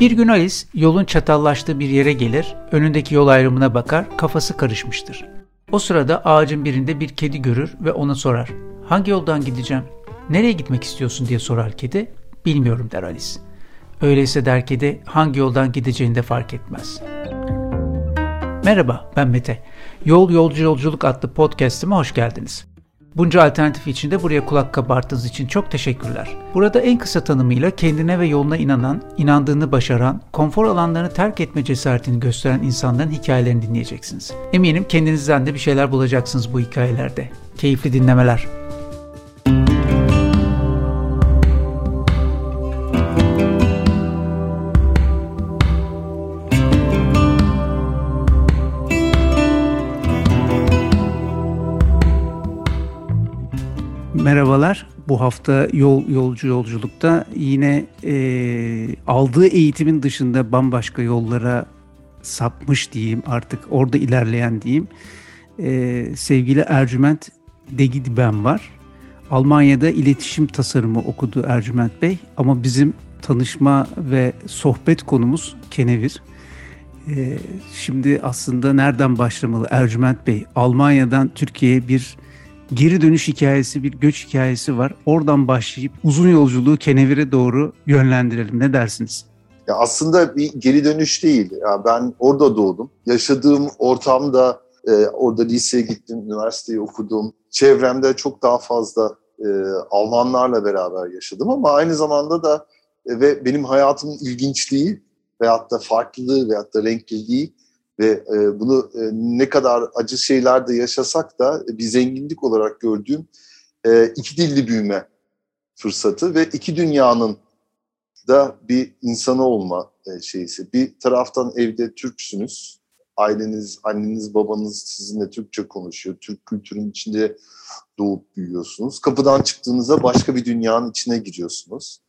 Bir gün Alice yolun çatallaştığı bir yere gelir, önündeki yol ayrımına bakar, kafası karışmıştır. O sırada ağacın birinde bir kedi görür ve ona sorar. Hangi yoldan gideceğim? Nereye gitmek istiyorsun diye sorar kedi. Bilmiyorum der Alice. Öyleyse der kedi hangi yoldan gideceğini de fark etmez. Merhaba ben Mete. Yol Yolcu Yolculuk adlı podcast'ime hoş geldiniz. Bunca alternatif içinde buraya kulak kabarttığınız için çok teşekkürler. Burada en kısa tanımıyla kendine ve yoluna inanan, inandığını başaran, konfor alanlarını terk etme cesaretini gösteren insanların hikayelerini dinleyeceksiniz. Eminim kendinizden de bir şeyler bulacaksınız bu hikayelerde. Keyifli dinlemeler. Merhabalar. Bu hafta yol yolcu yolculukta yine e, aldığı eğitimin dışında bambaşka yollara sapmış diyeyim artık orada ilerleyen diyeyim. E, sevgili Ercüment Degidben var. Almanya'da iletişim tasarımı okudu Ercüment Bey ama bizim tanışma ve sohbet konumuz kenevir. E, şimdi aslında nereden başlamalı Ercüment Bey? Almanya'dan Türkiye'ye bir geri dönüş hikayesi, bir göç hikayesi var. Oradan başlayıp uzun yolculuğu Kenevir'e doğru yönlendirelim. Ne dersiniz? Ya aslında bir geri dönüş değil. Ya ben orada doğdum. Yaşadığım ortamda e, orada liseye gittim, üniversiteyi okudum. Çevremde çok daha fazla e, Almanlarla beraber yaşadım ama aynı zamanda da e, ve benim hayatımın ilginçliği veyahut da farklılığı veyahut da renkliliği ve e, bunu e, ne kadar acı şeyler de yaşasak da bir zenginlik olarak gördüğüm e, iki dilli büyüme fırsatı ve iki dünyanın da bir insanı olma e, şeysi. Bir taraftan evde Türksünüz, aileniz, anneniz, babanız sizinle Türkçe konuşuyor, Türk kültürünün içinde doğup büyüyorsunuz. Kapıdan çıktığınızda başka bir dünyanın içine giriyorsunuz.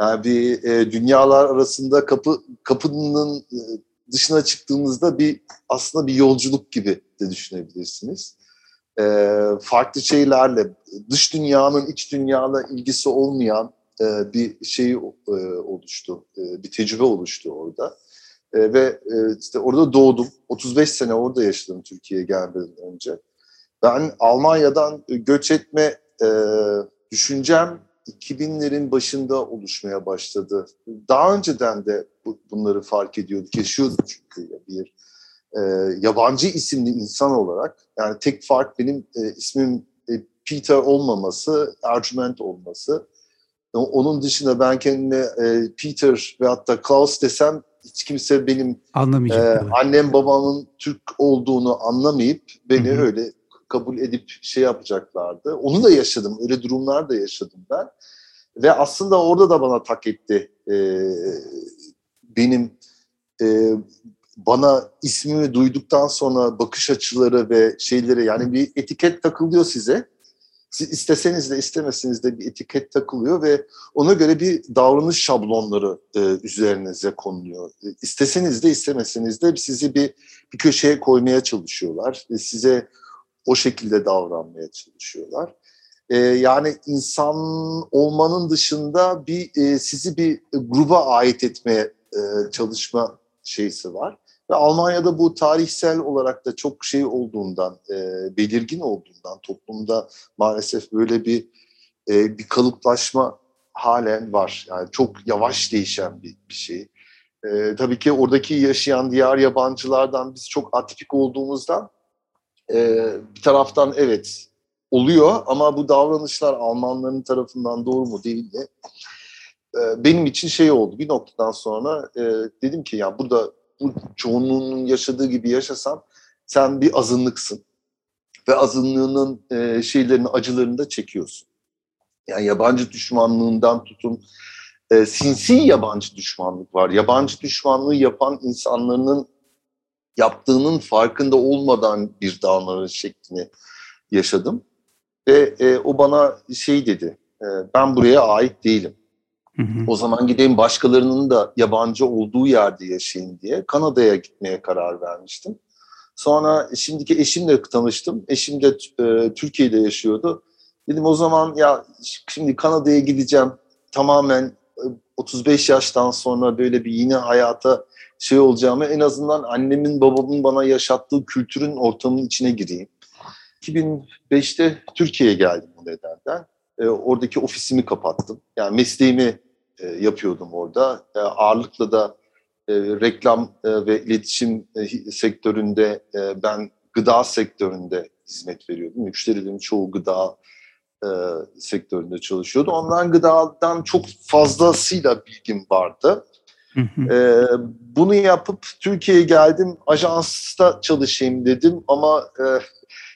Yani bir e, dünyalar arasında kapı kapının e, dışına çıktığınızda bir aslında bir yolculuk gibi de düşünebilirsiniz. E, farklı şeylerle, dış dünyanın iç dünyayla ilgisi olmayan e, bir şey e, oluştu, e, bir tecrübe oluştu orada. E, ve e, işte orada doğdum, 35 sene orada yaşadım Türkiye'ye gelmeden önce. Ben Almanya'dan göç etme e, düşüncem 2000'lerin başında oluşmaya başladı. Daha önceden de bu, bunları fark ediyorduk, yaşıyorduk çünkü bir e, yabancı isimli insan olarak. Yani tek fark benim e, ismim e, Peter olmaması, Ercüment olması. Onun dışında ben kendime e, Peter ve hatta Klaus desem hiç kimse benim e, annem babamın Türk olduğunu anlamayıp beni Hı-hı. öyle kabul edip şey yapacaklardı. Onu da yaşadım. Öyle durumlar da yaşadım ben. Ve aslında orada da bana tak etti. Ee, benim e, bana ismimi duyduktan sonra bakış açıları ve şeyleri yani bir etiket takılıyor size. Siz isteseniz de istemeseniz de bir etiket takılıyor ve ona göre bir davranış şablonları e, üzerinize konuluyor. E, isteseniz de istemeseniz de sizi bir, bir köşeye koymaya çalışıyorlar. E, size o şekilde davranmaya çalışıyorlar. E, yani insan olmanın dışında bir e, sizi bir gruba ait etmeye e, çalışma şeysi var. Ve Almanya'da bu tarihsel olarak da çok şey olduğundan, e, belirgin olduğundan toplumda maalesef böyle bir e, bir kalıplaşma halen var. Yani çok yavaş değişen bir, bir şey. E, tabii ki oradaki yaşayan diğer yabancılardan biz çok atipik olduğumuzdan e, bir taraftan evet oluyor ama bu davranışlar Almanların tarafından doğru mu değil mi? E, benim için şey oldu bir noktadan sonra e, dedim ki ya burada bu çoğunluğunun yaşadığı gibi yaşasam sen bir azınlıksın ve azınlığının e, şeylerini acılarını da çekiyorsun. Yani yabancı düşmanlığından tutun e, sinsi yabancı düşmanlık var. Yabancı düşmanlığı yapan insanların yaptığının farkında olmadan bir davranış şeklini yaşadım. Ve e, o bana şey dedi, e, ben buraya ait değilim. Hı hı. O zaman gideyim başkalarının da yabancı olduğu yerde yaşayayım diye Kanada'ya gitmeye karar vermiştim. Sonra şimdiki eşimle tanıştım. Eşim de e, Türkiye'de yaşıyordu. Dedim o zaman ya şimdi Kanada'ya gideceğim tamamen e, 35 yaştan sonra böyle bir yine hayata şey olacağımı en azından annemin babamın bana yaşattığı kültürün ortamının içine gireyim. 2005'te Türkiye'ye geldim bu nedenden. E, oradaki ofisimi kapattım. Yani mesleğimi e, yapıyordum orada. E, ağırlıkla da e, reklam e, ve iletişim e, sektöründe e, ben gıda sektöründe hizmet veriyordum. Müşterilerin çoğu gıda e, sektöründe çalışıyordu. Ondan gıdadan çok fazlasıyla bilgim vardı. e, bunu yapıp Türkiye'ye geldim. Ajansta çalışayım dedim ama e,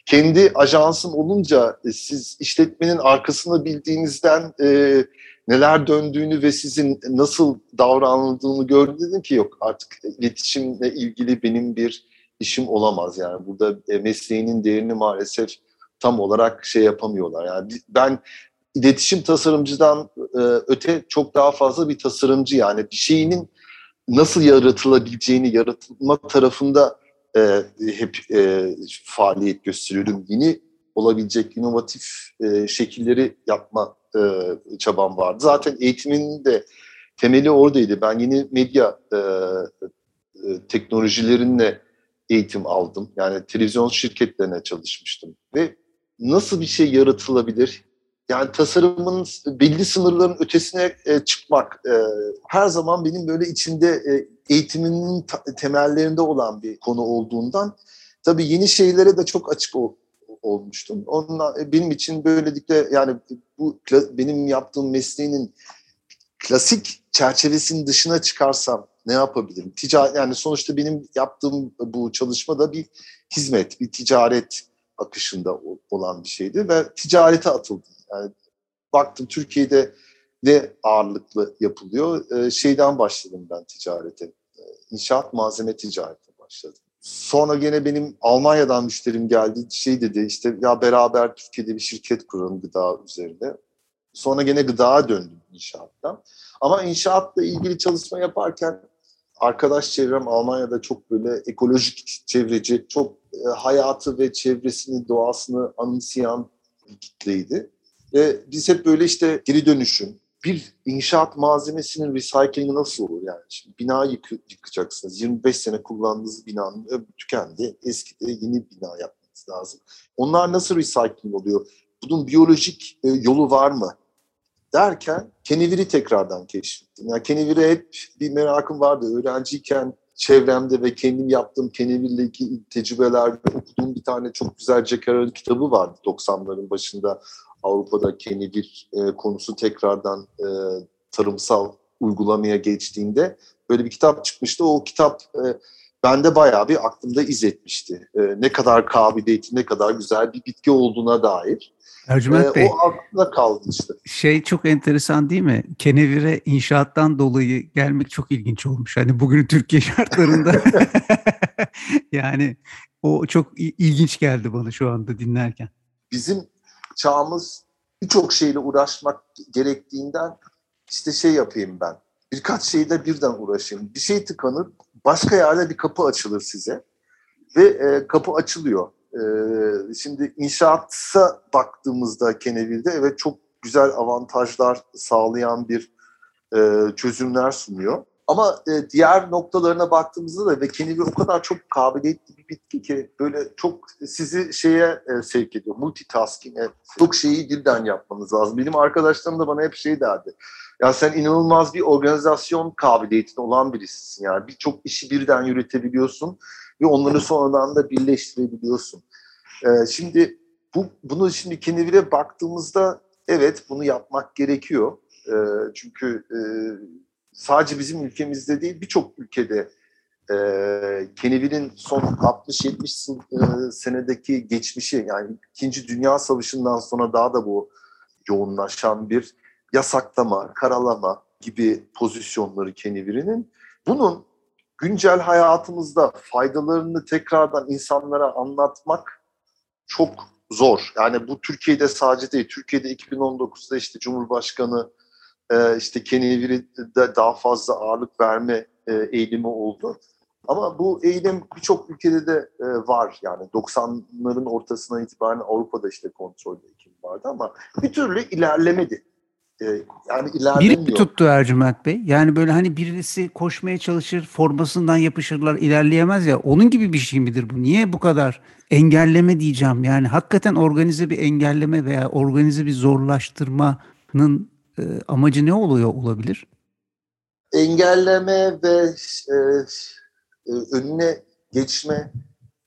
kendi ajansım olunca e, siz işletmenin arkasını bildiğinizden e, neler döndüğünü ve sizin nasıl davranıldığını gördüm dedim ki yok artık iletişimle ilgili benim bir işim olamaz yani burada e, mesleğinin değerini maalesef tam olarak şey yapamıyorlar. Yani ben iletişim tasarımcıdan e, öte çok daha fazla bir tasarımcı yani bir şeyinin nasıl yaratılabileceğini yaratılma tarafında e, hep e, faaliyet gösteriyordum. Yeni olabilecek inovatif şekilleri yapma çabam vardı. Zaten eğitimin de temeli oradaydı. Ben yeni medya e, teknolojilerinle eğitim aldım. Yani televizyon şirketlerine çalışmıştım ve nasıl bir şey yaratılabilir? Yani tasarımın belli sınırların ötesine e, çıkmak e, her zaman benim böyle içinde e, eğitiminin temellerinde olan bir konu olduğundan tabii yeni şeylere de çok açık ol, olmuştum. Onunla e, benim için böylelikle yani bu benim yaptığım mesleğinin klasik çerçevesinin dışına çıkarsam ne yapabilirim? Ticaret yani sonuçta benim yaptığım bu çalışma da bir hizmet, bir ticaret akışında olan bir şeydi ve ticarete atıldım. Yani baktım Türkiye'de ne ağırlıklı yapılıyor. Ee, şeyden başladım ben ticarete. Ee, inşaat malzeme ticarete başladım. Sonra gene benim Almanya'dan müşterim geldi. Şey dedi işte ya beraber Türkiye'de bir şirket kuralım gıda üzerine. Sonra gene gıdaya döndüm inşaattan. Ama inşaatla ilgili çalışma yaparken arkadaş çevrem Almanya'da çok böyle ekolojik çevreci, çok e, hayatı ve çevresini, doğasını anımsayan bir kitleydi. Ve biz hep böyle işte geri dönüşüm, bir inşaat malzemesinin recycling'i nasıl olur yani? Şimdi bina yık yıkacaksınız. 25 sene kullandığınız binanın öbür tükendi. Eskide yeni bina yapmanız lazım. Onlar nasıl recycling oluyor? Bunun biyolojik e, yolu var mı? Derken Kenevir'i tekrardan keşfettim. Yani Kenevir'e hep bir merakım vardı. Öğrenciyken çevremde ve kendim yaptığım Kenevir'le ilgili tecrübeler okuduğum bir tane çok güzel Jack Arrow kitabı vardı 90'ların başında. Avrupa'da kenevir e, konusu tekrardan e, tarımsal uygulamaya geçtiğinde böyle bir kitap çıkmıştı. O kitap e, bende bayağı bir aklımda iz etmişti. E, ne kadar kabiliyeti, ne kadar güzel bir bitki olduğuna dair. Ercüment ee, Bey, o aklımda kaldı işte. Şey çok enteresan değil mi? Kenevire inşaattan dolayı gelmek çok ilginç olmuş. Hani bugün Türkiye şartlarında yani o çok ilginç geldi bana şu anda dinlerken. Bizim çağımız birçok şeyle uğraşmak gerektiğinden işte şey yapayım ben. Birkaç şeyle birden uğraşayım. Bir şey tıkanır, başka yerde bir kapı açılır size ve e, kapı açılıyor ee, şimdi inşaata baktığımızda Kenevil'de evet çok güzel avantajlar sağlayan bir e, çözümler sunuyor. Ama e, diğer noktalarına baktığımızda da ve Kenevil o kadar çok kabiliyetli bir bitki ki böyle çok sizi şeye e, sevk ediyor. Multitasking'e çok şeyi birden yapmanız lazım. Benim arkadaşlarım da bana hep şey derdi. Ya sen inanılmaz bir organizasyon kabiliyetin olan birisisin. Yani birçok işi birden yürütebiliyorsun ve onları sonradan da birleştirebiliyorsun. Ee, şimdi bu bunu şimdi Kennevil'e baktığımızda evet bunu yapmak gerekiyor. Ee, çünkü e, sadece bizim ülkemizde değil birçok ülkede e, Kennevil'in son 60-70 e, senedeki geçmişi yani İkinci Dünya Savaşı'ndan sonra daha da bu yoğunlaşan bir yasaklama, karalama gibi pozisyonları Kennevil'in bunun güncel hayatımızda faydalarını tekrardan insanlara anlatmak çok zor. Yani bu Türkiye'de sadece değil. Türkiye'de 2019'da işte Cumhurbaşkanı e, işte Keneviri'de daha fazla ağırlık verme e, eğilimi oldu. Ama bu eğilim birçok ülkede de e, var. Yani 90'ların ortasına itibaren Avrupa'da işte kontrol eğitim vardı ama bir türlü ilerlemedi. E, yani. Biri tuttu Ercüment Bey? Yani böyle hani birisi koşmaya çalışır, formasından yapışırlar, ilerleyemez ya. Onun gibi bir şey midir bu? Niye bu kadar engelleme diyeceğim? Yani hakikaten organize bir engelleme veya organize bir zorlaştırmanın e, amacı ne oluyor olabilir? Engelleme ve e, e, önüne geçme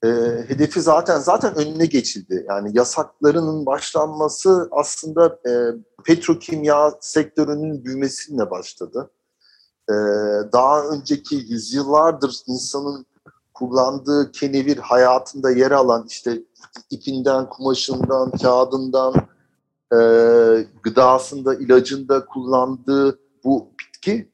e, hedefi zaten zaten önüne geçildi. Yani yasaklarının başlanması aslında e, petrokimya sektörünün büyümesiyle başladı. E, daha önceki yüzyıllardır insanın kullandığı kenevir hayatında yer alan işte ipinden, kumaşından, kağıdından, e, gıdasında, ilacında kullandığı bu bitki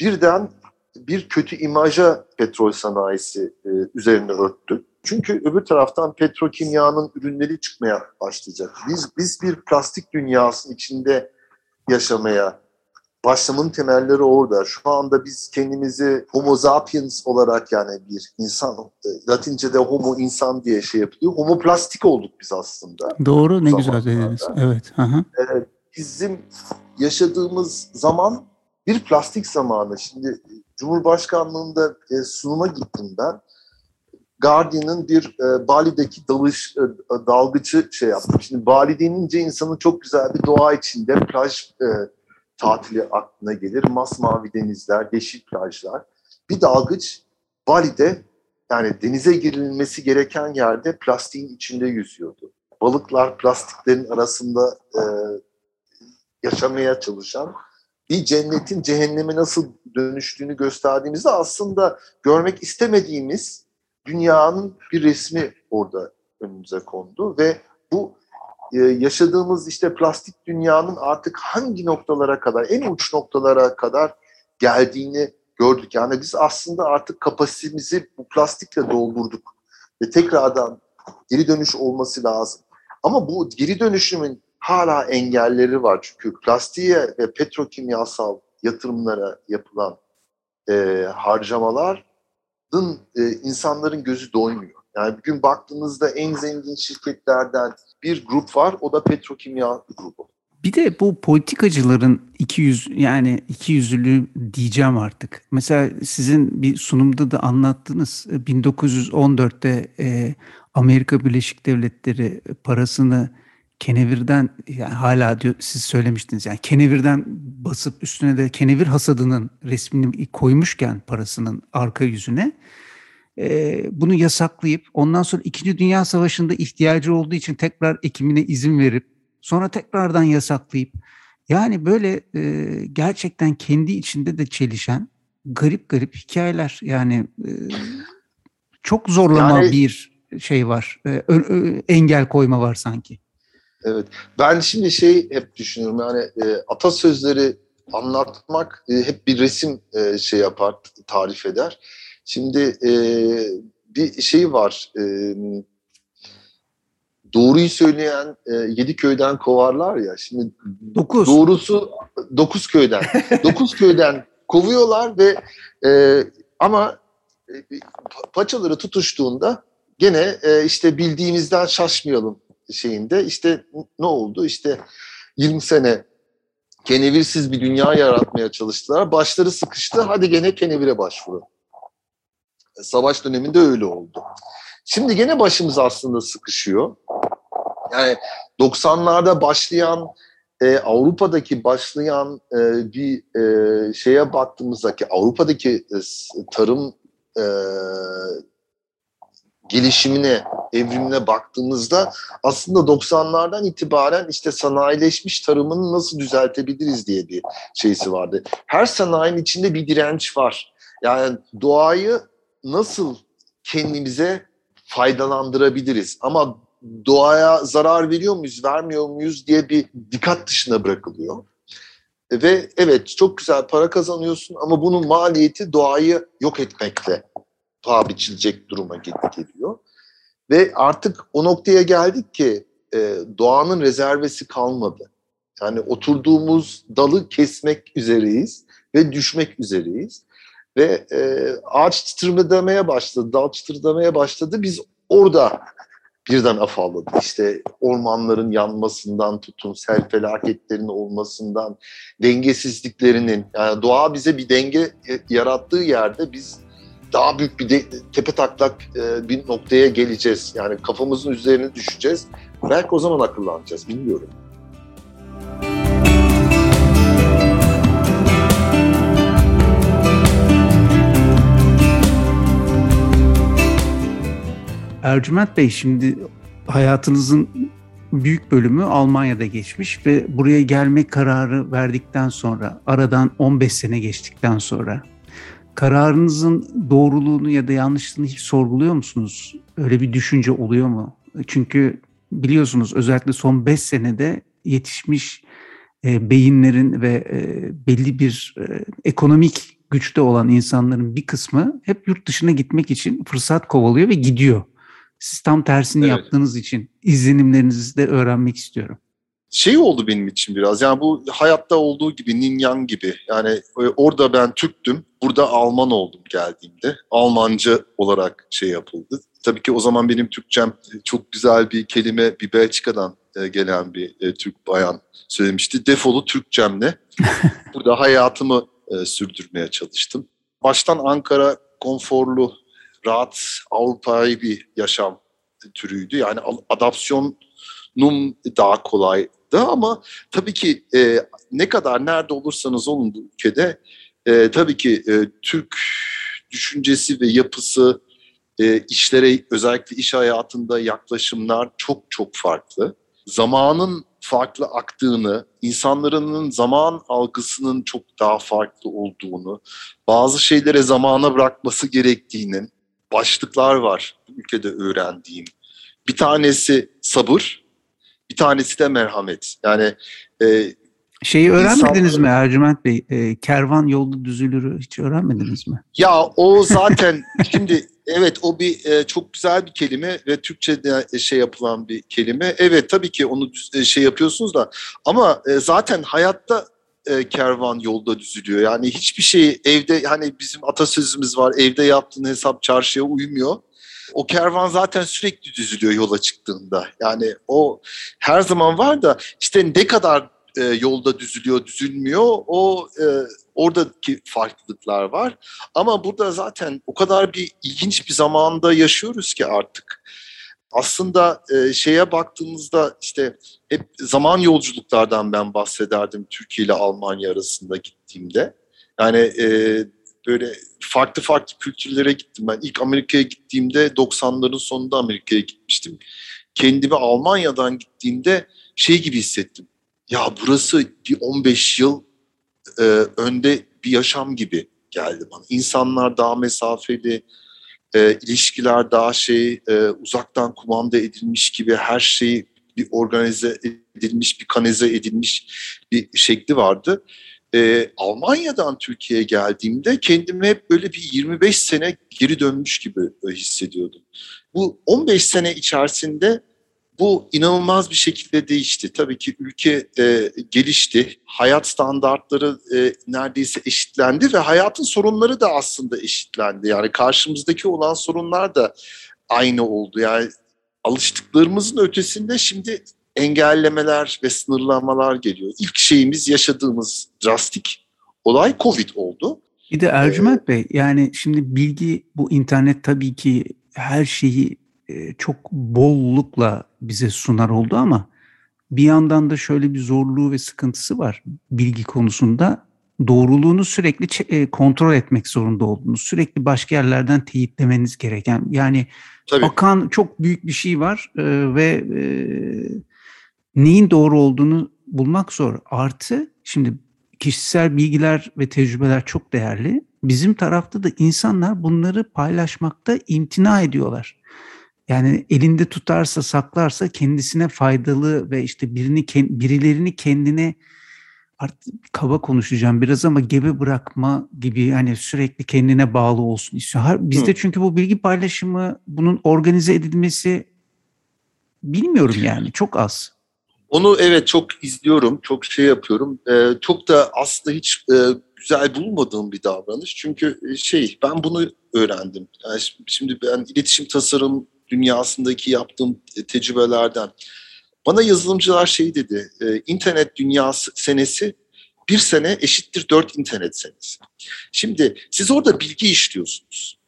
birden bir kötü imaja petrol sanayisi e, üzerine örttü. Çünkü öbür taraftan petrokimyanın ürünleri çıkmaya başlayacak. Biz biz bir plastik dünyasının içinde yaşamaya başlamın temelleri orada. Şu anda biz kendimizi homo sapiens olarak yani bir insan, Latince'de homo insan diye şey yapılıyor. Homo plastik olduk biz aslında. Doğru, ne güzel dediniz. Evet. Aha. Ee, bizim yaşadığımız zaman bir plastik zamanı. Şimdi Cumhurbaşkanlığında e, sunuma gittim ben. Guardian'ın bir e, Bali'deki dalış e, dalgıcı şey yaptım. Şimdi Bali denince insanın çok güzel bir doğa içinde plaj e, tatili aklına gelir. Masmavi denizler, yeşil plajlar. Bir dalgıç Bali'de yani denize girilmesi gereken yerde plastiğin içinde yüzüyordu. Balıklar plastiklerin arasında e, yaşamaya çalışan bir cennetin cehenneme nasıl dönüştüğünü gösterdiğimizde aslında görmek istemediğimiz dünyanın bir resmi orada önümüze kondu ve bu e, yaşadığımız işte plastik dünyanın artık hangi noktalara kadar, en uç noktalara kadar geldiğini gördük. Yani biz aslında artık kapasitemizi bu plastikle doldurduk ve tekrardan geri dönüş olması lazım. Ama bu geri dönüşümün hala engelleri var. Çünkü plastiğe ve petrokimyasal yatırımlara yapılan e, harcamaların e, insanların gözü doymuyor. Yani bugün baktığınızda en zengin şirketlerden bir grup var, o da petrokimya grubu. Bir de bu politikacıların iki yüz yani iki yüzlülüğü diyeceğim artık. Mesela sizin bir sunumda da anlattınız. 1914'te e, Amerika Birleşik Devletleri parasını kenevirden yani hala diyor siz söylemiştiniz yani kenevirden basıp üstüne de kenevir hasadının resmini koymuşken parasının arka yüzüne e, bunu yasaklayıp ondan sonra 2. Dünya Savaşı'nda ihtiyacı olduğu için tekrar ekimine izin verip sonra tekrardan yasaklayıp yani böyle e, gerçekten kendi içinde de çelişen garip garip hikayeler yani e, çok zorlama yani, bir şey var e, ö, ö, engel koyma var sanki. Evet. Ben şimdi şey hep düşünüyorum yani e, atasözleri anlatmak e, hep bir resim e, şey yapar, tarif eder. Şimdi e, bir şey var. E, doğruyu söyleyen e, yedi köyden kovarlar ya. Şimdi dokuz. doğrusu dokuz köyden. dokuz köyden kovuyorlar ve e, ama e, paçaları tutuştuğunda gene e, işte bildiğimizden şaşmayalım şeyinde işte ne oldu? İşte 20 sene kenevirsiz bir dünya yaratmaya çalıştılar. Başları sıkıştı. Hadi gene kenevire başvuru. Savaş döneminde öyle oldu. Şimdi gene başımız aslında sıkışıyor. Yani 90'larda başlayan e, Avrupa'daki başlayan e, bir e, şeye baktığımızda ki Avrupa'daki e, tarım e, gelişimine, evrimine baktığımızda aslında 90'lardan itibaren işte sanayileşmiş tarımını nasıl düzeltebiliriz diye bir şeysi vardı. Her sanayinin içinde bir direnç var. Yani doğayı nasıl kendimize faydalandırabiliriz? Ama doğaya zarar veriyor muyuz, vermiyor muyuz diye bir dikkat dışına bırakılıyor. Ve evet çok güzel para kazanıyorsun ama bunun maliyeti doğayı yok etmekle paha biçilecek duruma geliyor. Ve artık o noktaya geldik ki e, doğanın rezervesi kalmadı. Yani oturduğumuz dalı kesmek üzereyiz ve düşmek üzereyiz. Ve e, ağaç çıtırdamaya başladı, dal çıtırdamaya başladı. Biz orada birden afalladı. İşte ormanların yanmasından tutun, sel felaketlerinin olmasından, dengesizliklerinin, yani doğa bize bir denge yarattığı yerde biz daha büyük bir de, tepe taklak e, bir noktaya geleceğiz. Yani kafamızın üzerine düşeceğiz. Belki o zaman akıllanacağız, bilmiyorum. Ercüment Bey şimdi hayatınızın büyük bölümü Almanya'da geçmiş ve buraya gelme kararı verdikten sonra aradan 15 sene geçtikten sonra kararınızın doğruluğunu ya da yanlışlığını hiç sorguluyor musunuz? Öyle bir düşünce oluyor mu? Çünkü biliyorsunuz özellikle son 5 senede yetişmiş e, beyinlerin ve e, belli bir e, ekonomik güçte olan insanların bir kısmı hep yurt dışına gitmek için fırsat kovalıyor ve gidiyor. Siz tam tersini evet. yaptığınız için izlenimlerinizi de öğrenmek istiyorum. Şey oldu benim için biraz yani bu hayatta olduğu gibi Ninyan gibi yani e, orada ben Türktüm burada Alman oldum geldiğimde Almanca olarak şey yapıldı. Tabii ki o zaman benim Türkçem e, çok güzel bir kelime bir Belçika'dan e, gelen bir Türk bayan söylemişti. Defolu Türkçemle burada hayatımı sürdürmeye çalıştım. Baştan Ankara konforlu rahat Avrupa'yı bir yaşam türüydü. Yani adapsiyonum daha kolaydı ama tabii ki e, ne kadar nerede olursanız olun bu ülkede e, tabii ki e, Türk düşüncesi ve yapısı e, işlere özellikle iş hayatında yaklaşımlar çok çok farklı. Zamanın farklı aktığını, insanların zaman algısının çok daha farklı olduğunu, bazı şeylere zamana bırakması gerektiğini, başlıklar var bu ülkede öğrendiğim. Bir tanesi sabır, bir tanesi de merhamet. Yani e, Şeyi öğrenmediniz insanların... mi Ercüment Bey? E, kervan yolda düzülürü hiç öğrenmediniz mi? Ya o zaten şimdi evet o bir e, çok güzel bir kelime ve Türkçe'de şey yapılan bir kelime. Evet tabii ki onu e, şey yapıyorsunuz da ama e, zaten hayatta e, kervan yolda düzülüyor. Yani hiçbir şey evde hani bizim atasözümüz var evde yaptığın hesap çarşıya uymuyor. O kervan zaten sürekli düzülüyor yola çıktığında. Yani o her zaman var da işte ne kadar e, yolda düzülüyor, düzülmüyor o e, oradaki farklılıklar var. Ama burada zaten o kadar bir ilginç bir zamanda yaşıyoruz ki artık aslında e, şeye baktığımızda işte hep zaman yolculuklardan ben bahsederdim Türkiye ile Almanya arasında gittiğimde. Yani e, böyle farklı farklı kültürlere gittim. Ben ilk Amerika'ya gittiğimde 90'ların sonunda Amerika'ya gitmiştim. Kendimi Almanya'dan gittiğimde şey gibi hissettim. Ya burası bir 15 yıl e, önde bir yaşam gibi geldi bana. İnsanlar daha mesafeli, e, ilişkiler daha şey e, uzaktan kumanda edilmiş gibi her şey bir organize edilmiş, bir kanize edilmiş bir şekli vardı. E, Almanya'dan Türkiye'ye geldiğimde kendimi hep böyle bir 25 sene geri dönmüş gibi hissediyordum. Bu 15 sene içerisinde bu inanılmaz bir şekilde değişti. Tabii ki ülke e, gelişti, hayat standartları e, neredeyse eşitlendi ve hayatın sorunları da aslında eşitlendi. Yani karşımızdaki olan sorunlar da aynı oldu. Yani alıştıklarımızın ötesinde şimdi engellemeler ve sınırlamalar geliyor. İlk şeyimiz yaşadığımız drastik olay Covid oldu. Bir de Ercüment ee, Bey yani şimdi bilgi bu internet tabii ki her şeyi e, çok bollukla bize sunar oldu ama bir yandan da şöyle bir zorluğu ve sıkıntısı var bilgi konusunda. Doğruluğunu sürekli e, kontrol etmek zorunda olduğunuz, sürekli başka yerlerden teyitlemeniz gereken. Yani Tabii. akan çok büyük bir şey var e, ve neyin doğru olduğunu bulmak zor. Artı şimdi kişisel bilgiler ve tecrübeler çok değerli. Bizim tarafta da insanlar bunları paylaşmakta imtina ediyorlar. Yani elinde tutarsa, saklarsa kendisine faydalı ve işte birini birilerini kendine artık kaba konuşacağım biraz ama gebe bırakma gibi hani sürekli kendine bağlı olsun istiyor. Bizde çünkü bu bilgi paylaşımı, bunun organize edilmesi bilmiyorum yani çok az. Onu evet çok izliyorum, çok şey yapıyorum. Ee, çok da aslında hiç e, güzel bulmadığım bir davranış. Çünkü şey ben bunu öğrendim. Yani şimdi ben iletişim tasarım dünyasındaki yaptığım tecrübelerden. Bana yazılımcılar şey dedi, e, internet dünyası senesi bir sene eşittir dört internet senesi. Şimdi siz orada bilgi işliyorsunuz.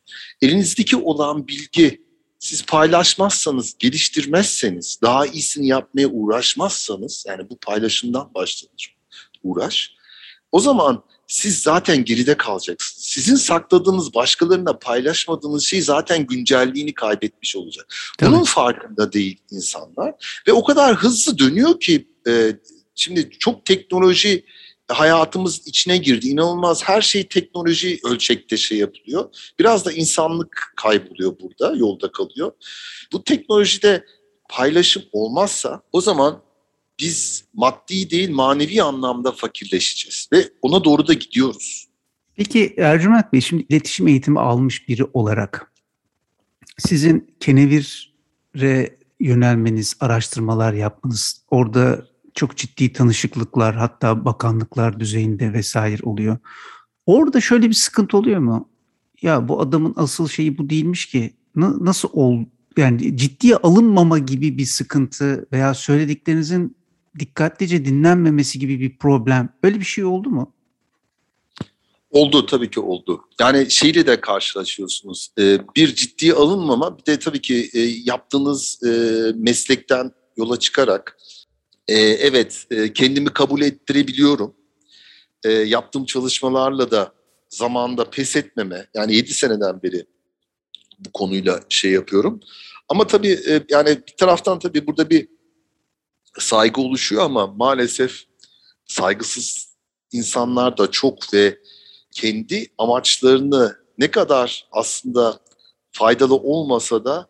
Elinizdeki olan bilgi siz paylaşmazsanız, geliştirmezseniz, daha iyisini yapmaya uğraşmazsanız, yani bu paylaşımdan başlanır uğraş. O zaman siz zaten geride kalacaksınız. Sizin sakladığınız, başkalarına paylaşmadığınız şey zaten güncelliğini kaybetmiş olacak. Tabii. Bunun farkında değil insanlar ve o kadar hızlı dönüyor ki e, şimdi çok teknoloji hayatımız içine girdi. İnanılmaz her şey teknoloji ölçekte şey yapılıyor. Biraz da insanlık kayboluyor burada, yolda kalıyor. Bu teknolojide paylaşım olmazsa o zaman biz maddi değil manevi anlamda fakirleşeceğiz ve ona doğru da gidiyoruz. Peki Ercüment Bey şimdi iletişim eğitimi almış biri olarak sizin kenevire yönelmeniz, araştırmalar yapmanız, orada çok ciddi tanışıklıklar hatta bakanlıklar düzeyinde vesaire oluyor. Orada şöyle bir sıkıntı oluyor mu? Ya bu adamın asıl şeyi bu değilmiş ki. Nasıl ol yani ciddiye alınmama gibi bir sıkıntı veya söylediklerinizin dikkatlice dinlenmemesi gibi bir problem. Öyle bir şey oldu mu? Oldu tabii ki oldu. Yani şeyle de karşılaşıyorsunuz. Ee, bir ciddiye alınmama bir de tabii ki e, yaptığınız e, meslekten yola çıkarak e, evet e, kendimi kabul ettirebiliyorum. E, yaptığım çalışmalarla da zamanda pes etmeme yani 7 seneden beri bu konuyla şey yapıyorum. Ama tabii e, yani bir taraftan tabii burada bir saygı oluşuyor ama maalesef saygısız insanlar da çok ve kendi amaçlarını ne kadar aslında faydalı olmasa da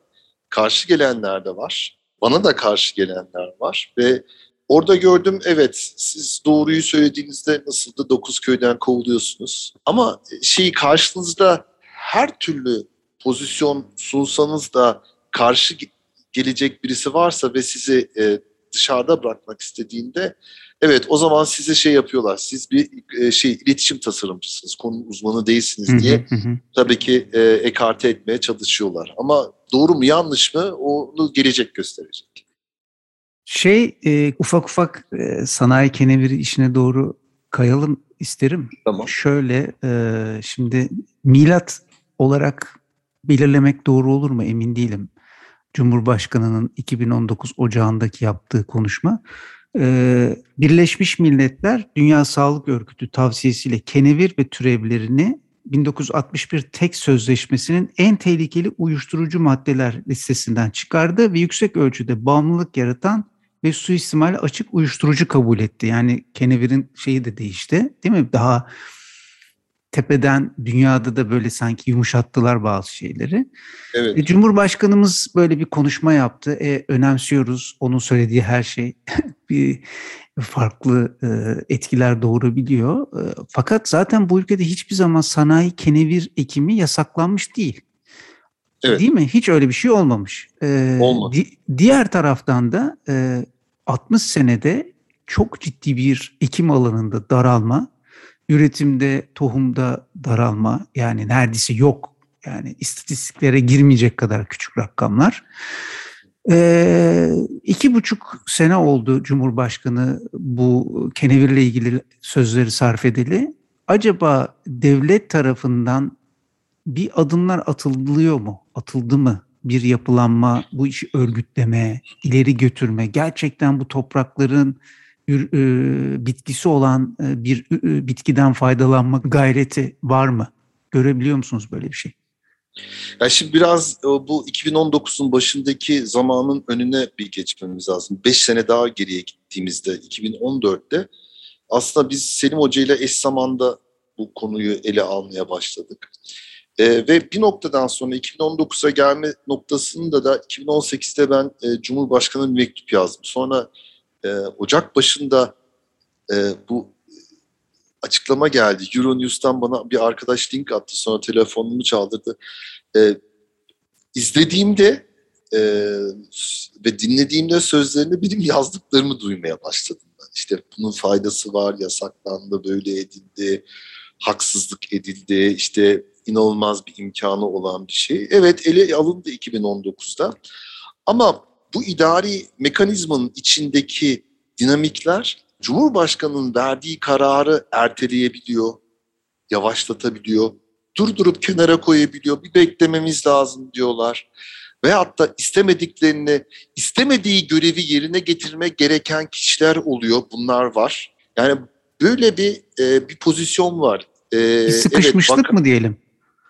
karşı gelenler de var. Bana da karşı gelenler var ve orada gördüm evet siz doğruyu söylediğinizde nasıl da dokuz köyden kovuluyorsunuz. Ama şeyi karşınızda her türlü pozisyon sunsanız da karşı gelecek birisi varsa ve sizi e, dışarıda bırakmak istediğinde evet o zaman size şey yapıyorlar. Siz bir e, şey iletişim tasarımcısınız, konu uzmanı değilsiniz diye tabii ki e, ekarte etmeye çalışıyorlar. Ama doğru mu yanlış mı onu gelecek gösterecek. Şey e, ufak ufak e, sanayi keneviri işine doğru kayalım isterim. Tamam. Şöyle e, şimdi milat olarak belirlemek doğru olur mu emin değilim. Cumhurbaşkanı'nın 2019 Ocağı'ndaki yaptığı konuşma. Ee, Birleşmiş Milletler Dünya Sağlık Örgütü tavsiyesiyle kenevir ve türevlerini 1961 tek sözleşmesinin en tehlikeli uyuşturucu maddeler listesinden çıkardı ve yüksek ölçüde bağımlılık yaratan ve suistimali açık uyuşturucu kabul etti. Yani kenevirin şeyi de değişti değil mi? Daha tepeden dünyada da böyle sanki yumuşattılar bazı şeyleri. Evet. E, Cumhurbaşkanımız böyle bir konuşma yaptı. E, önemsiyoruz onun söylediği her şey bir farklı e, etkiler doğurabiliyor. E, fakat zaten bu ülkede hiçbir zaman sanayi kenevir ekimi yasaklanmış değil. Evet. Değil mi? Hiç öyle bir şey olmamış. E, Olmadı. Di, diğer taraftan da e, 60 senede çok ciddi bir ekim alanında daralma üretimde, tohumda daralma yani neredeyse yok. Yani istatistiklere girmeyecek kadar küçük rakamlar. Ee, iki buçuk sene oldu Cumhurbaşkanı bu kenevirle ilgili sözleri sarf edeli. Acaba devlet tarafından bir adımlar atılıyor mu? Atıldı mı? Bir yapılanma, bu işi örgütleme, ileri götürme, gerçekten bu toprakların bitkisi olan bir bitkiden faydalanma gayreti var mı? Görebiliyor musunuz böyle bir şey? Ya şimdi biraz bu 2019'un başındaki zamanın önüne bir geçmemiz lazım. Beş sene daha geriye gittiğimizde 2014'te aslında biz Selim Hoca ile eş zamanda bu konuyu ele almaya başladık. E, ve bir noktadan sonra 2019'a gelme noktasında da 2018'de ben e, Cumhurbaşkanı'na bir mektup yazdım. Sonra e, Ocak başında e, bu açıklama geldi. Euronews'tan bana bir arkadaş link attı sonra telefonumu çaldırdı. E, izlediğimde e, ve dinlediğimde sözlerini benim yazdıklarımı duymaya başladım ben. İşte bunun faydası var, yasaklandı, böyle edildi, haksızlık edildi, işte inanılmaz bir imkanı olan bir şey. Evet ele alındı 2019'da ama bu idari mekanizmanın içindeki dinamikler Cumhurbaşkanı'nın verdiği kararı erteleyebiliyor, yavaşlatabiliyor, durdurup kenara koyabiliyor, bir beklememiz lazım diyorlar. Veyahut da istemediklerini, istemediği görevi yerine getirmek gereken kişiler oluyor. Bunlar var. Yani böyle bir e, bir pozisyon var. E, bir sıkışmışlık evet, bak, mı diyelim?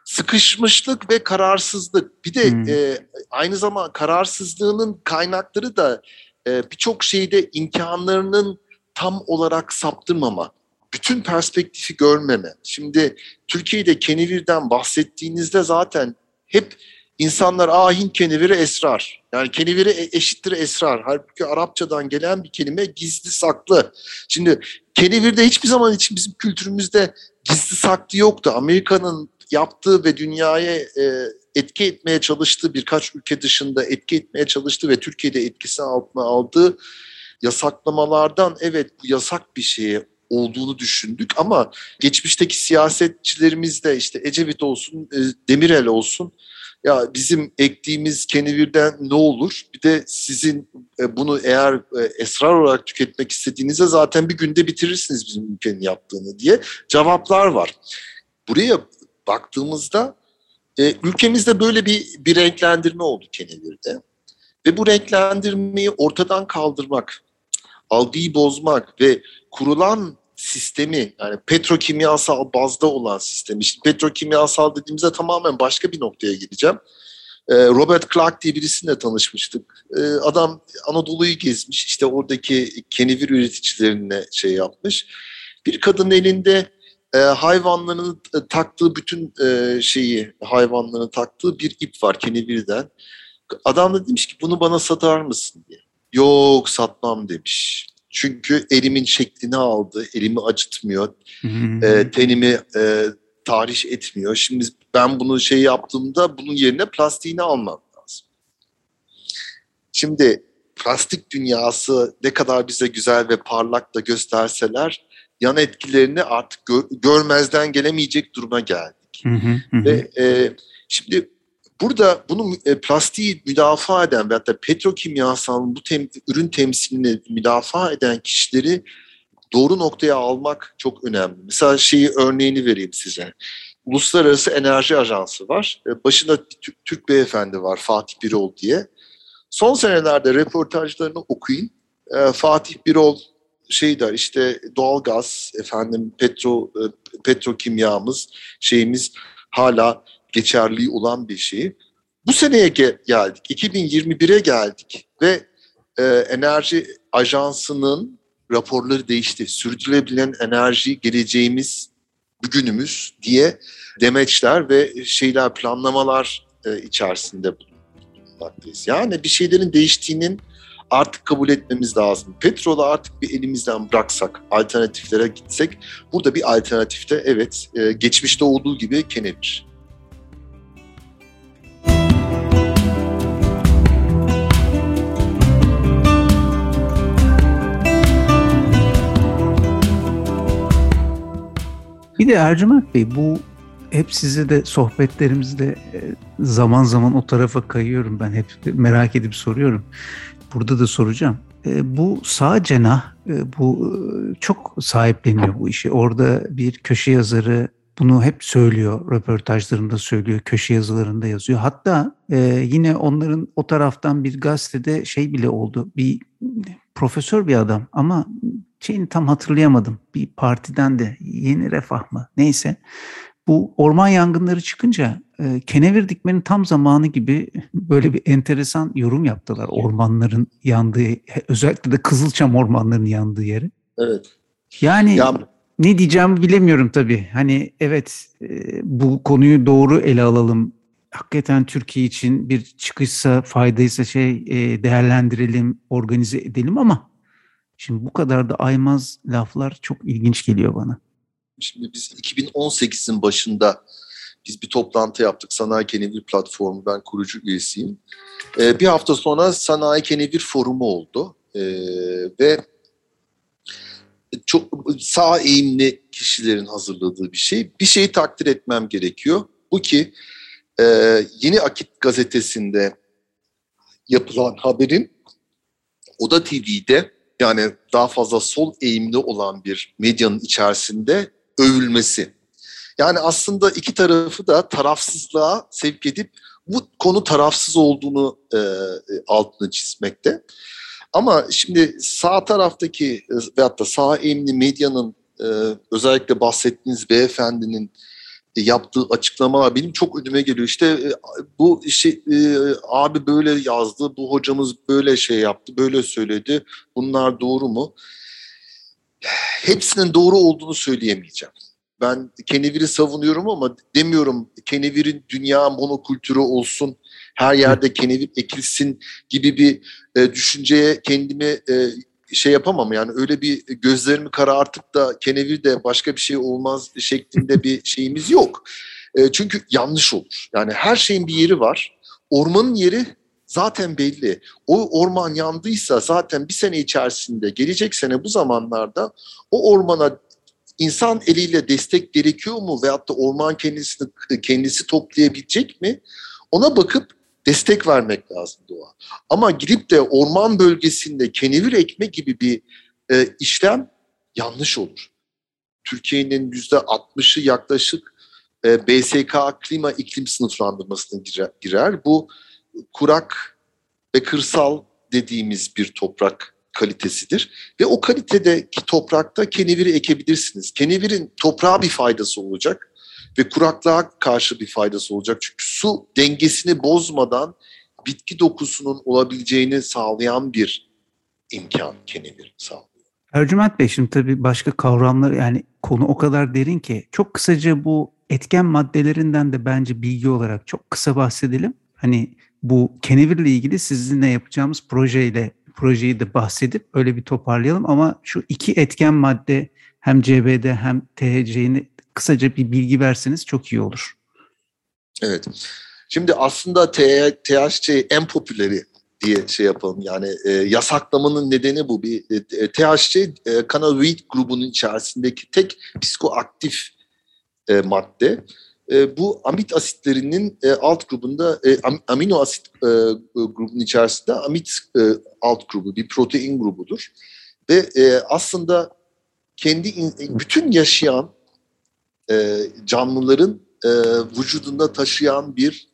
Sıkışmışlık ve kararsızlık. Bir de hmm. e, aynı zaman kararsızlığının kaynakları da e, birçok şeyde imkanlarının tam olarak saptırmama bütün perspektifi görmeme. Şimdi Türkiye'de kenevirden bahsettiğinizde zaten hep insanlar ahin keneviri esrar. Yani keneviri e, eşittir esrar. Halbuki Arapçadan gelen bir kelime gizli saklı. Şimdi kenevirde hiçbir zaman için bizim kültürümüzde gizli saklı yoktu. Amerika'nın yaptığı ve dünyaya e, etki etmeye çalıştığı birkaç ülke dışında etki etmeye çalıştığı ve Türkiye'de etkisi altına aldığı yasaklamalardan evet bu yasak bir şeye olduğunu düşündük ama geçmişteki siyasetçilerimiz de işte Ecevit olsun, e, Demirel olsun ya bizim ektiğimiz kenevirden ne olur? Bir de sizin e, bunu eğer e, esrar olarak tüketmek istediğinizde zaten bir günde bitirirsiniz bizim ülkenin yaptığını diye cevaplar var. Buraya baktığımızda ülkemizde böyle bir, bir renklendirme oldu kenevirde. Ve bu renklendirmeyi ortadan kaldırmak, algıyı bozmak ve kurulan sistemi yani petrokimyasal bazda olan sistemi. İşte petrokimyasal dediğimizde tamamen başka bir noktaya gideceğim. Ee, Robert Clark diye birisiyle tanışmıştık. Ee, adam Anadolu'yu gezmiş. işte oradaki kenevir üreticilerine şey yapmış. Bir kadın elinde e, hayvanların e, taktığı bütün e, şeyi, hayvanların taktığı bir ip var kenevirden. Adam da demiş ki bunu bana satar mısın diye. Yok satmam demiş. Çünkü elimin şeklini aldı, elimi acıtmıyor, e, tenimi e, tahriş etmiyor. Şimdi ben bunu şey yaptığımda bunun yerine plastiğini almam lazım. Şimdi plastik dünyası ne kadar bize güzel ve parlak da gösterseler yan etkilerini artık gör, görmezden gelemeyecek duruma geldik. Hı hı hı. Ve e, şimdi Burada bunu e, plastiği müdafaa eden ve hatta petrokimyasal bu tem, ürün temsilini müdafaa eden kişileri doğru noktaya almak çok önemli. Mesela şeyi örneğini vereyim size. Uluslararası Enerji Ajansı var. E, başında Türk beyefendi var Fatih Birol diye. Son senelerde röportajlarını okuyun. E, Fatih Birol şey der işte doğalgaz efendim petro petrokimyamız şeyimiz hala geçerliği olan bir şey. Bu seneye ge- geldik, 2021'e geldik ve e, enerji ajansının raporları değişti. Sürdürülebilen enerji geleceğimiz bugünümüz diye demeçler ve şeyler planlamalar e, içerisinde bulunmaktayız. Yani bir şeylerin değiştiğinin artık kabul etmemiz lazım. Petrolü artık bir elimizden bıraksak, alternatiflere gitsek, burada bir alternatifte evet e, geçmişte olduğu gibi kenevir. Bir de Ercüment Bey bu hep size de sohbetlerimizde e, zaman zaman o tarafa kayıyorum ben hep merak edip soruyorum. Burada da soracağım. E, bu sağ cenah e, bu çok sahipleniyor bu işi. Orada bir köşe yazarı bunu hep söylüyor, röportajlarında söylüyor, köşe yazılarında yazıyor. Hatta yine onların o taraftan bir gazetede şey bile oldu. Bir profesör bir adam ama şeyini tam hatırlayamadım. Bir partiden de Yeni Refah mı neyse. Bu orman yangınları çıkınca e, kenevir dikmenin tam zamanı gibi böyle bir enteresan yorum yaptılar. Ormanların yandığı, özellikle de Kızılçam ormanlarının yandığı yeri. Evet. Yani ya, ne diyeceğimi bilemiyorum tabii. Hani evet e, bu konuyu doğru ele alalım. Hakikaten Türkiye için bir çıkışsa, faydaysa şey e, değerlendirelim, organize edelim ama Şimdi bu kadar da aymaz laflar çok ilginç geliyor bana. Şimdi biz 2018'in başında biz bir toplantı yaptık. Sanayi Kenevir Platformu, ben kurucu üyesiyim. Ee, bir hafta sonra Sanayi Kenevir Forumu oldu. Ee, ve çok sağ eğimli kişilerin hazırladığı bir şey. Bir şeyi takdir etmem gerekiyor. Bu ki e, Yeni Akit gazetesinde yapılan haberin Oda TV'de yani daha fazla sol eğimli olan bir medyanın içerisinde övülmesi. Yani aslında iki tarafı da tarafsızlığa sevk edip bu konu tarafsız olduğunu e, altını çizmekte. Ama şimdi sağ taraftaki e, veyahut da sağ eğimli medyanın e, özellikle bahsettiğiniz beyefendinin e, yaptığı açıklamalar benim çok önüme geliyor. İşte e, bu işi e, abi böyle yazdı, bu hocamız böyle şey yaptı, böyle söyledi. Bunlar doğru mu? Hepsinin doğru olduğunu söyleyemeyeceğim. Ben kenevir'i savunuyorum ama demiyorum kenevirin dünya monokültürü olsun, her yerde kenevir ekilsin gibi bir e, düşünceye kendimi e, şey yapamam yani öyle bir gözlerimi karartıp da kenevir de başka bir şey olmaz şeklinde bir şeyimiz yok. E, çünkü yanlış olur. Yani her şeyin bir yeri var. Ormanın yeri zaten belli. O orman yandıysa zaten bir sene içerisinde gelecek sene bu zamanlarda o ormana insan eliyle destek gerekiyor mu veyahut da orman kendisini kendisi toplayabilecek mi? Ona bakıp destek vermek lazım doğa. Ama gidip de orman bölgesinde kenevir ekme gibi bir e, işlem yanlış olur. Türkiye'nin yüzde 60'ı yaklaşık e, BSK klima iklim sınıflandırmasına girer. Bu kurak ve kırsal dediğimiz bir toprak kalitesidir. Ve o kalitedeki toprakta keneviri ekebilirsiniz. Kenevirin toprağa bir faydası olacak ve kuraklığa karşı bir faydası olacak. Çünkü su dengesini bozmadan bitki dokusunun olabileceğini sağlayan bir imkan kenevir sağlıyor. Ercüment Bey şimdi tabii başka kavramlar yani konu o kadar derin ki çok kısaca bu etken maddelerinden de bence bilgi olarak çok kısa bahsedelim. Hani bu kenevirle ilgili sizinle yapacağımız projeyle projeyi de bahsedip öyle bir toparlayalım ama şu iki etken madde hem CBD hem THC'ni kısaca bir bilgi verseniz çok iyi olur. Evet. Şimdi aslında THC en popüleri diye şey yapalım. Yani e, yasaklamanın nedeni bu. Bir e, THC e, cannabinoid grubunun içerisindeki tek psikoaktif e, madde. E, bu amit asitlerinin e, alt grubunda e, amino asit e, grubunun içerisinde amit e, alt grubu bir protein grubudur. Ve e, aslında kendi bütün yaşayan e, canlıların e, vücudunda taşıyan bir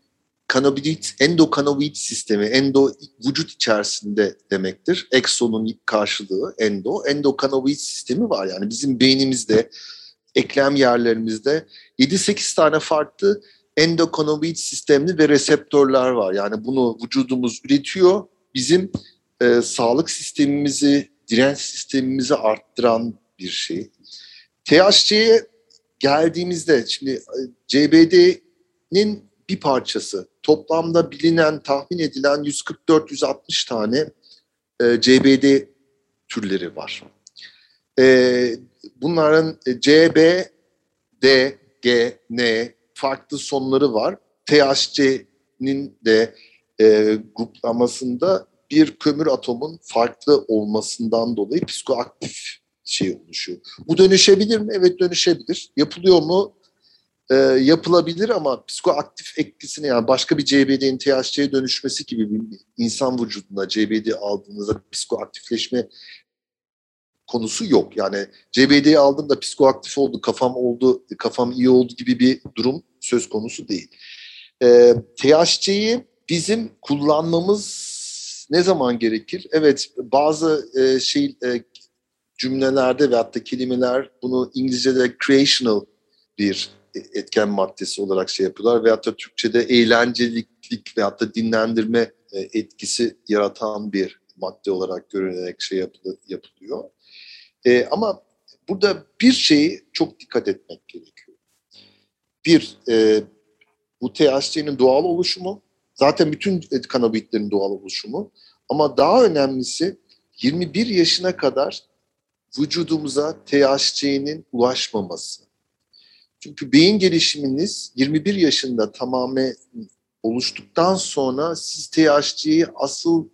kanabinoid, endokanoid sistemi, endo vücut içerisinde demektir. Exonun karşılığı endo, endokanoid sistemi var. Yani bizim beynimizde, eklem yerlerimizde 7-8 tane farklı endokanoid sistemli ve reseptörler var. Yani bunu vücudumuz üretiyor. Bizim e, sağlık sistemimizi, direnç sistemimizi arttıran bir şey. THC'ye geldiğimizde şimdi e, CBD'nin bir parçası toplamda bilinen tahmin edilen 144-160 tane e, CBD türleri var. E, bunların e, C, B, D, G, N farklı sonları var. THC'nin de e, gruplamasında bir kömür atomun farklı olmasından dolayı psikoaktif şey oluşuyor. Bu dönüşebilir mi? Evet dönüşebilir. Yapılıyor mu? Ee, yapılabilir ama psikoaktif etkisini yani başka bir CBD'nin THC'ye dönüşmesi gibi bir insan vücudunda CBD aldığınızda psikoaktifleşme konusu yok. Yani CBD'yi aldım da psikoaktif oldu, kafam oldu, kafam iyi oldu gibi bir durum söz konusu değil. Ee, THC'yi bizim kullanmamız ne zaman gerekir? Evet bazı e, şey e, cümlelerde ve hatta kelimeler bunu İngilizce'de creational bir etken maddesi olarak şey yapıyorlar ve hatta Türkçe'de eğlenceliklik ve hatta dinlendirme e, etkisi yaratan bir madde olarak görünerek şey yapılıyor. E, ama burada bir şeyi çok dikkat etmek gerekiyor. Bir, e, bu THC'nin doğal oluşumu, zaten bütün kanabitlerin doğal oluşumu ama daha önemlisi 21 yaşına kadar vücudumuza THC'nin ulaşmaması. Çünkü beyin gelişiminiz 21 yaşında tamamen oluştuktan sonra siz THC'yi asıl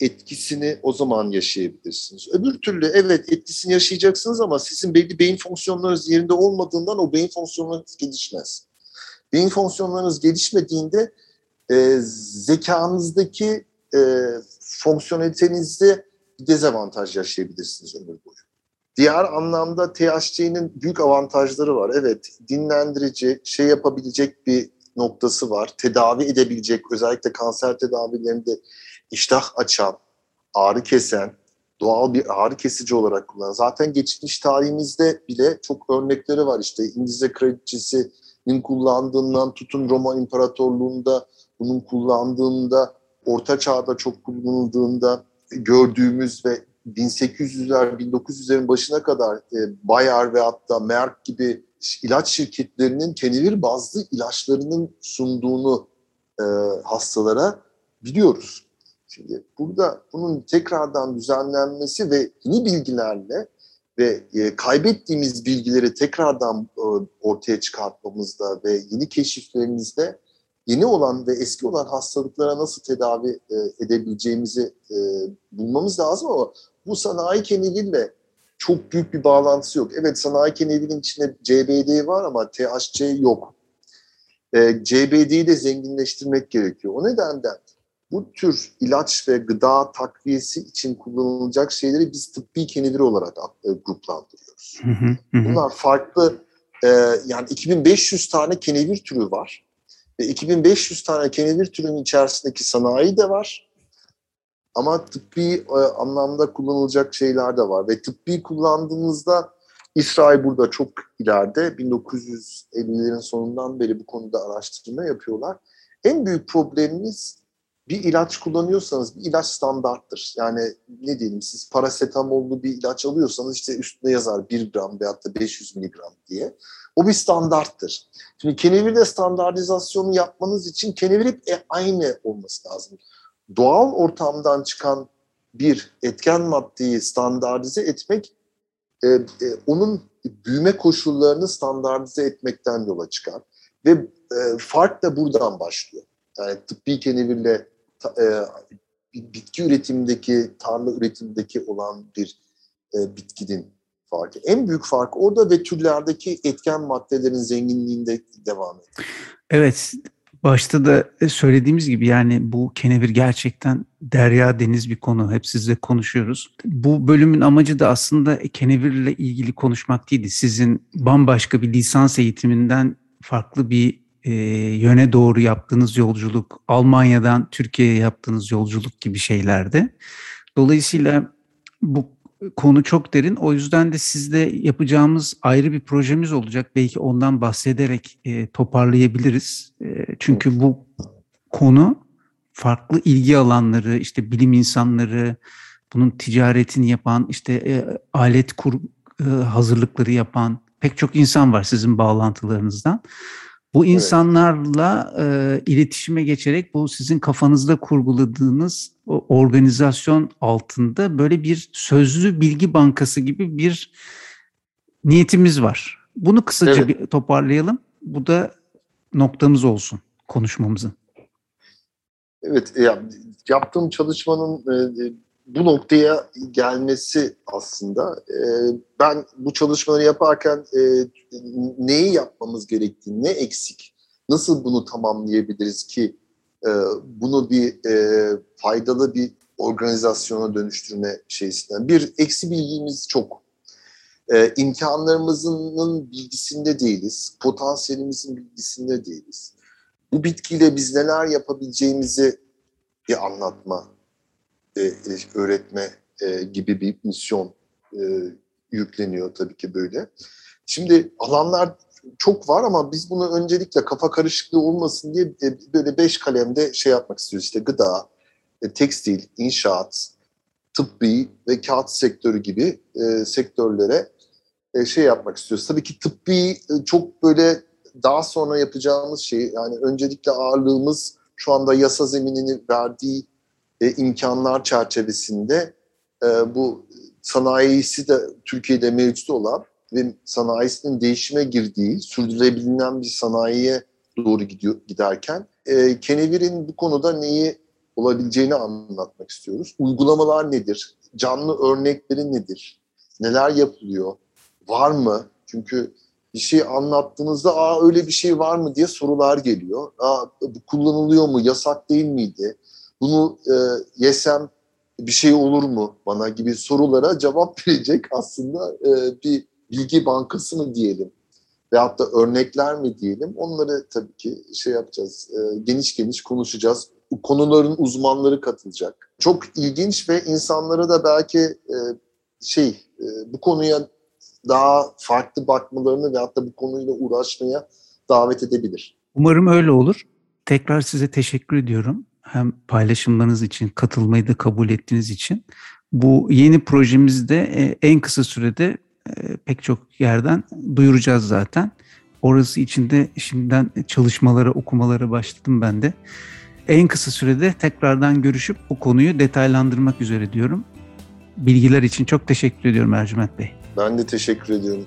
etkisini o zaman yaşayabilirsiniz. Öbür türlü evet etkisini yaşayacaksınız ama sizin belli beyin fonksiyonlarınız yerinde olmadığından o beyin fonksiyonlarınız gelişmez. beyin fonksiyonlarınız gelişmediğinde e, zekanızdaki e, fonksiyonelitenizde bir dezavantaj yaşayabilirsiniz ömür boyu. Diğer anlamda THC'nin büyük avantajları var. Evet, dinlendirici, şey yapabilecek bir noktası var. Tedavi edebilecek, özellikle kanser tedavilerinde iştah açan, ağrı kesen, doğal bir ağrı kesici olarak kullanılan. Zaten geçmiş tarihimizde bile çok örnekleri var. İşte İngilizce kraliçesinin kullandığından tutun Roma İmparatorluğu'nda bunun kullandığında, Orta Çağ'da çok kullanıldığında gördüğümüz ve 1800'ler, 1900'lerin başına kadar e, Bayer ve hatta Merck gibi ilaç şirketlerinin kenevir bazlı ilaçlarının sunduğunu e, hastalara biliyoruz. Şimdi burada bunun tekrardan düzenlenmesi ve yeni bilgilerle ve e, kaybettiğimiz bilgileri tekrardan e, ortaya çıkartmamızda ve yeni keşiflerimizde yeni olan ve eski olan hastalıklara nasıl tedavi e, edebileceğimizi bulmamız lazım ama bu sanayi keniliyle çok büyük bir bağlantısı yok. Evet sanayi kenevinin içinde CBD var ama THC yok. CBD'yi de zenginleştirmek gerekiyor. O nedenle bu tür ilaç ve gıda takviyesi için kullanılacak şeyleri biz tıbbi kenevir olarak e, gruplandırıyoruz. Bunlar farklı e, yani 2500 tane kenevir türü var. Ve 2500 tane kenevir türünün içerisindeki sanayi de var. Ama tıbbi e, anlamda kullanılacak şeyler de var. Ve tıbbi kullandığımızda İsrail burada çok ileride. 1950'lerin sonundan beri bu konuda araştırma yapıyorlar. En büyük problemimiz bir ilaç kullanıyorsanız bir ilaç standarttır. Yani ne diyelim siz parasetamollu bir ilaç alıyorsanız işte üstünde yazar 1 gram veyahut da 500 miligram diye. O bir standarttır. Şimdi kenevirde standartizasyonu yapmanız için kenevir hep e, aynı olması lazım. Doğal ortamdan çıkan bir etken maddeyi standartize etmek e, e, onun büyüme koşullarını standartize etmekten yola çıkar. Ve e, fark da buradan başlıyor. Yani tıbbi kenevirle e, bitki üretimindeki, tarla üretimindeki olan bir e, bitkinin farkı. En büyük fark orada ve türlerdeki etken maddelerin zenginliğinde devam ediyor. Evet, başta da söylediğimiz gibi yani bu kenevir gerçekten derya deniz bir konu. Hep sizle konuşuyoruz. Bu bölümün amacı da aslında kenevirle ilgili konuşmak değildi. Sizin bambaşka bir lisans eğitiminden farklı bir e, yöne doğru yaptığınız yolculuk, Almanya'dan Türkiye'ye yaptığınız yolculuk gibi şeylerdi. Dolayısıyla bu konu çok derin. O yüzden de sizde yapacağımız ayrı bir projemiz olacak. Belki ondan bahsederek e, toparlayabiliriz. E, çünkü bu konu farklı ilgi alanları, işte bilim insanları, bunun ticaretini yapan, işte e, alet kur e, hazırlıkları yapan pek çok insan var sizin bağlantılarınızdan. Bu insanlarla e, iletişime geçerek bu sizin kafanızda kurguladığınız organizasyon altında böyle bir sözlü bilgi bankası gibi bir niyetimiz var. Bunu kısaca evet. bir toparlayalım. Bu da noktamız olsun konuşmamızın. Evet, ya, yaptığım çalışmanın e, bu noktaya gelmesi aslında. E, ben bu çalışmaları yaparken e, neyi yapmamız gerektiğini, ne eksik, nasıl bunu tamamlayabiliriz ki e, bunu bir e, faydalı bir organizasyona dönüştürme şeysinden. Bir eksi bilgimiz çok. E, imkanlarımızın bilgisinde değiliz, potansiyelimizin bilgisinde değiliz. Bu bitkiyle biz neler yapabileceğimizi bir anlatma e, öğretme e, gibi bir misyon e, yükleniyor tabii ki böyle. Şimdi alanlar çok var ama biz bunu öncelikle kafa karışıklığı olmasın diye böyle beş kalemde şey yapmak istiyoruz. İşte gıda, tekstil, inşaat, tıbbi ve kağıt sektörü gibi sektörlere şey yapmak istiyoruz. Tabii ki tıbbi çok böyle daha sonra yapacağımız şey yani öncelikle ağırlığımız şu anda yasa zeminini verdiği e, imkanlar çerçevesinde e, bu sanayisi de Türkiye'de mevcut olan ve sanayisinin değişime girdiği, sürdürülebilen bir sanayiye doğru gidiyor giderken e, Kenevir'in bu konuda neyi olabileceğini anlatmak istiyoruz. Uygulamalar nedir? Canlı örnekleri nedir? Neler yapılıyor? Var mı? Çünkü bir şey anlattığınızda aa öyle bir şey var mı diye sorular geliyor. Aa, bu kullanılıyor mu? Yasak değil miydi? Bunu e, yesem bir şey olur mu bana gibi sorulara cevap verecek aslında e, bir bilgi bankası mı diyelim veyahut da örnekler mi diyelim onları tabii ki şey yapacağız e, geniş geniş konuşacağız. Konuların uzmanları katılacak. Çok ilginç ve insanlara da belki e, şey e, bu konuya daha farklı bakmalarını veyahut da bu konuyla uğraşmaya davet edebilir. Umarım öyle olur. Tekrar size teşekkür ediyorum. Hem paylaşımlarınız için, katılmayı da kabul ettiğiniz için. Bu yeni projemizde e, en kısa sürede e, pek çok yerden duyuracağız zaten. Orası için de şimdiden çalışmalara, okumalara başladım ben de. En kısa sürede tekrardan görüşüp bu konuyu detaylandırmak üzere diyorum. Bilgiler için çok teşekkür ediyorum Ercüment Bey. Ben de teşekkür ediyorum.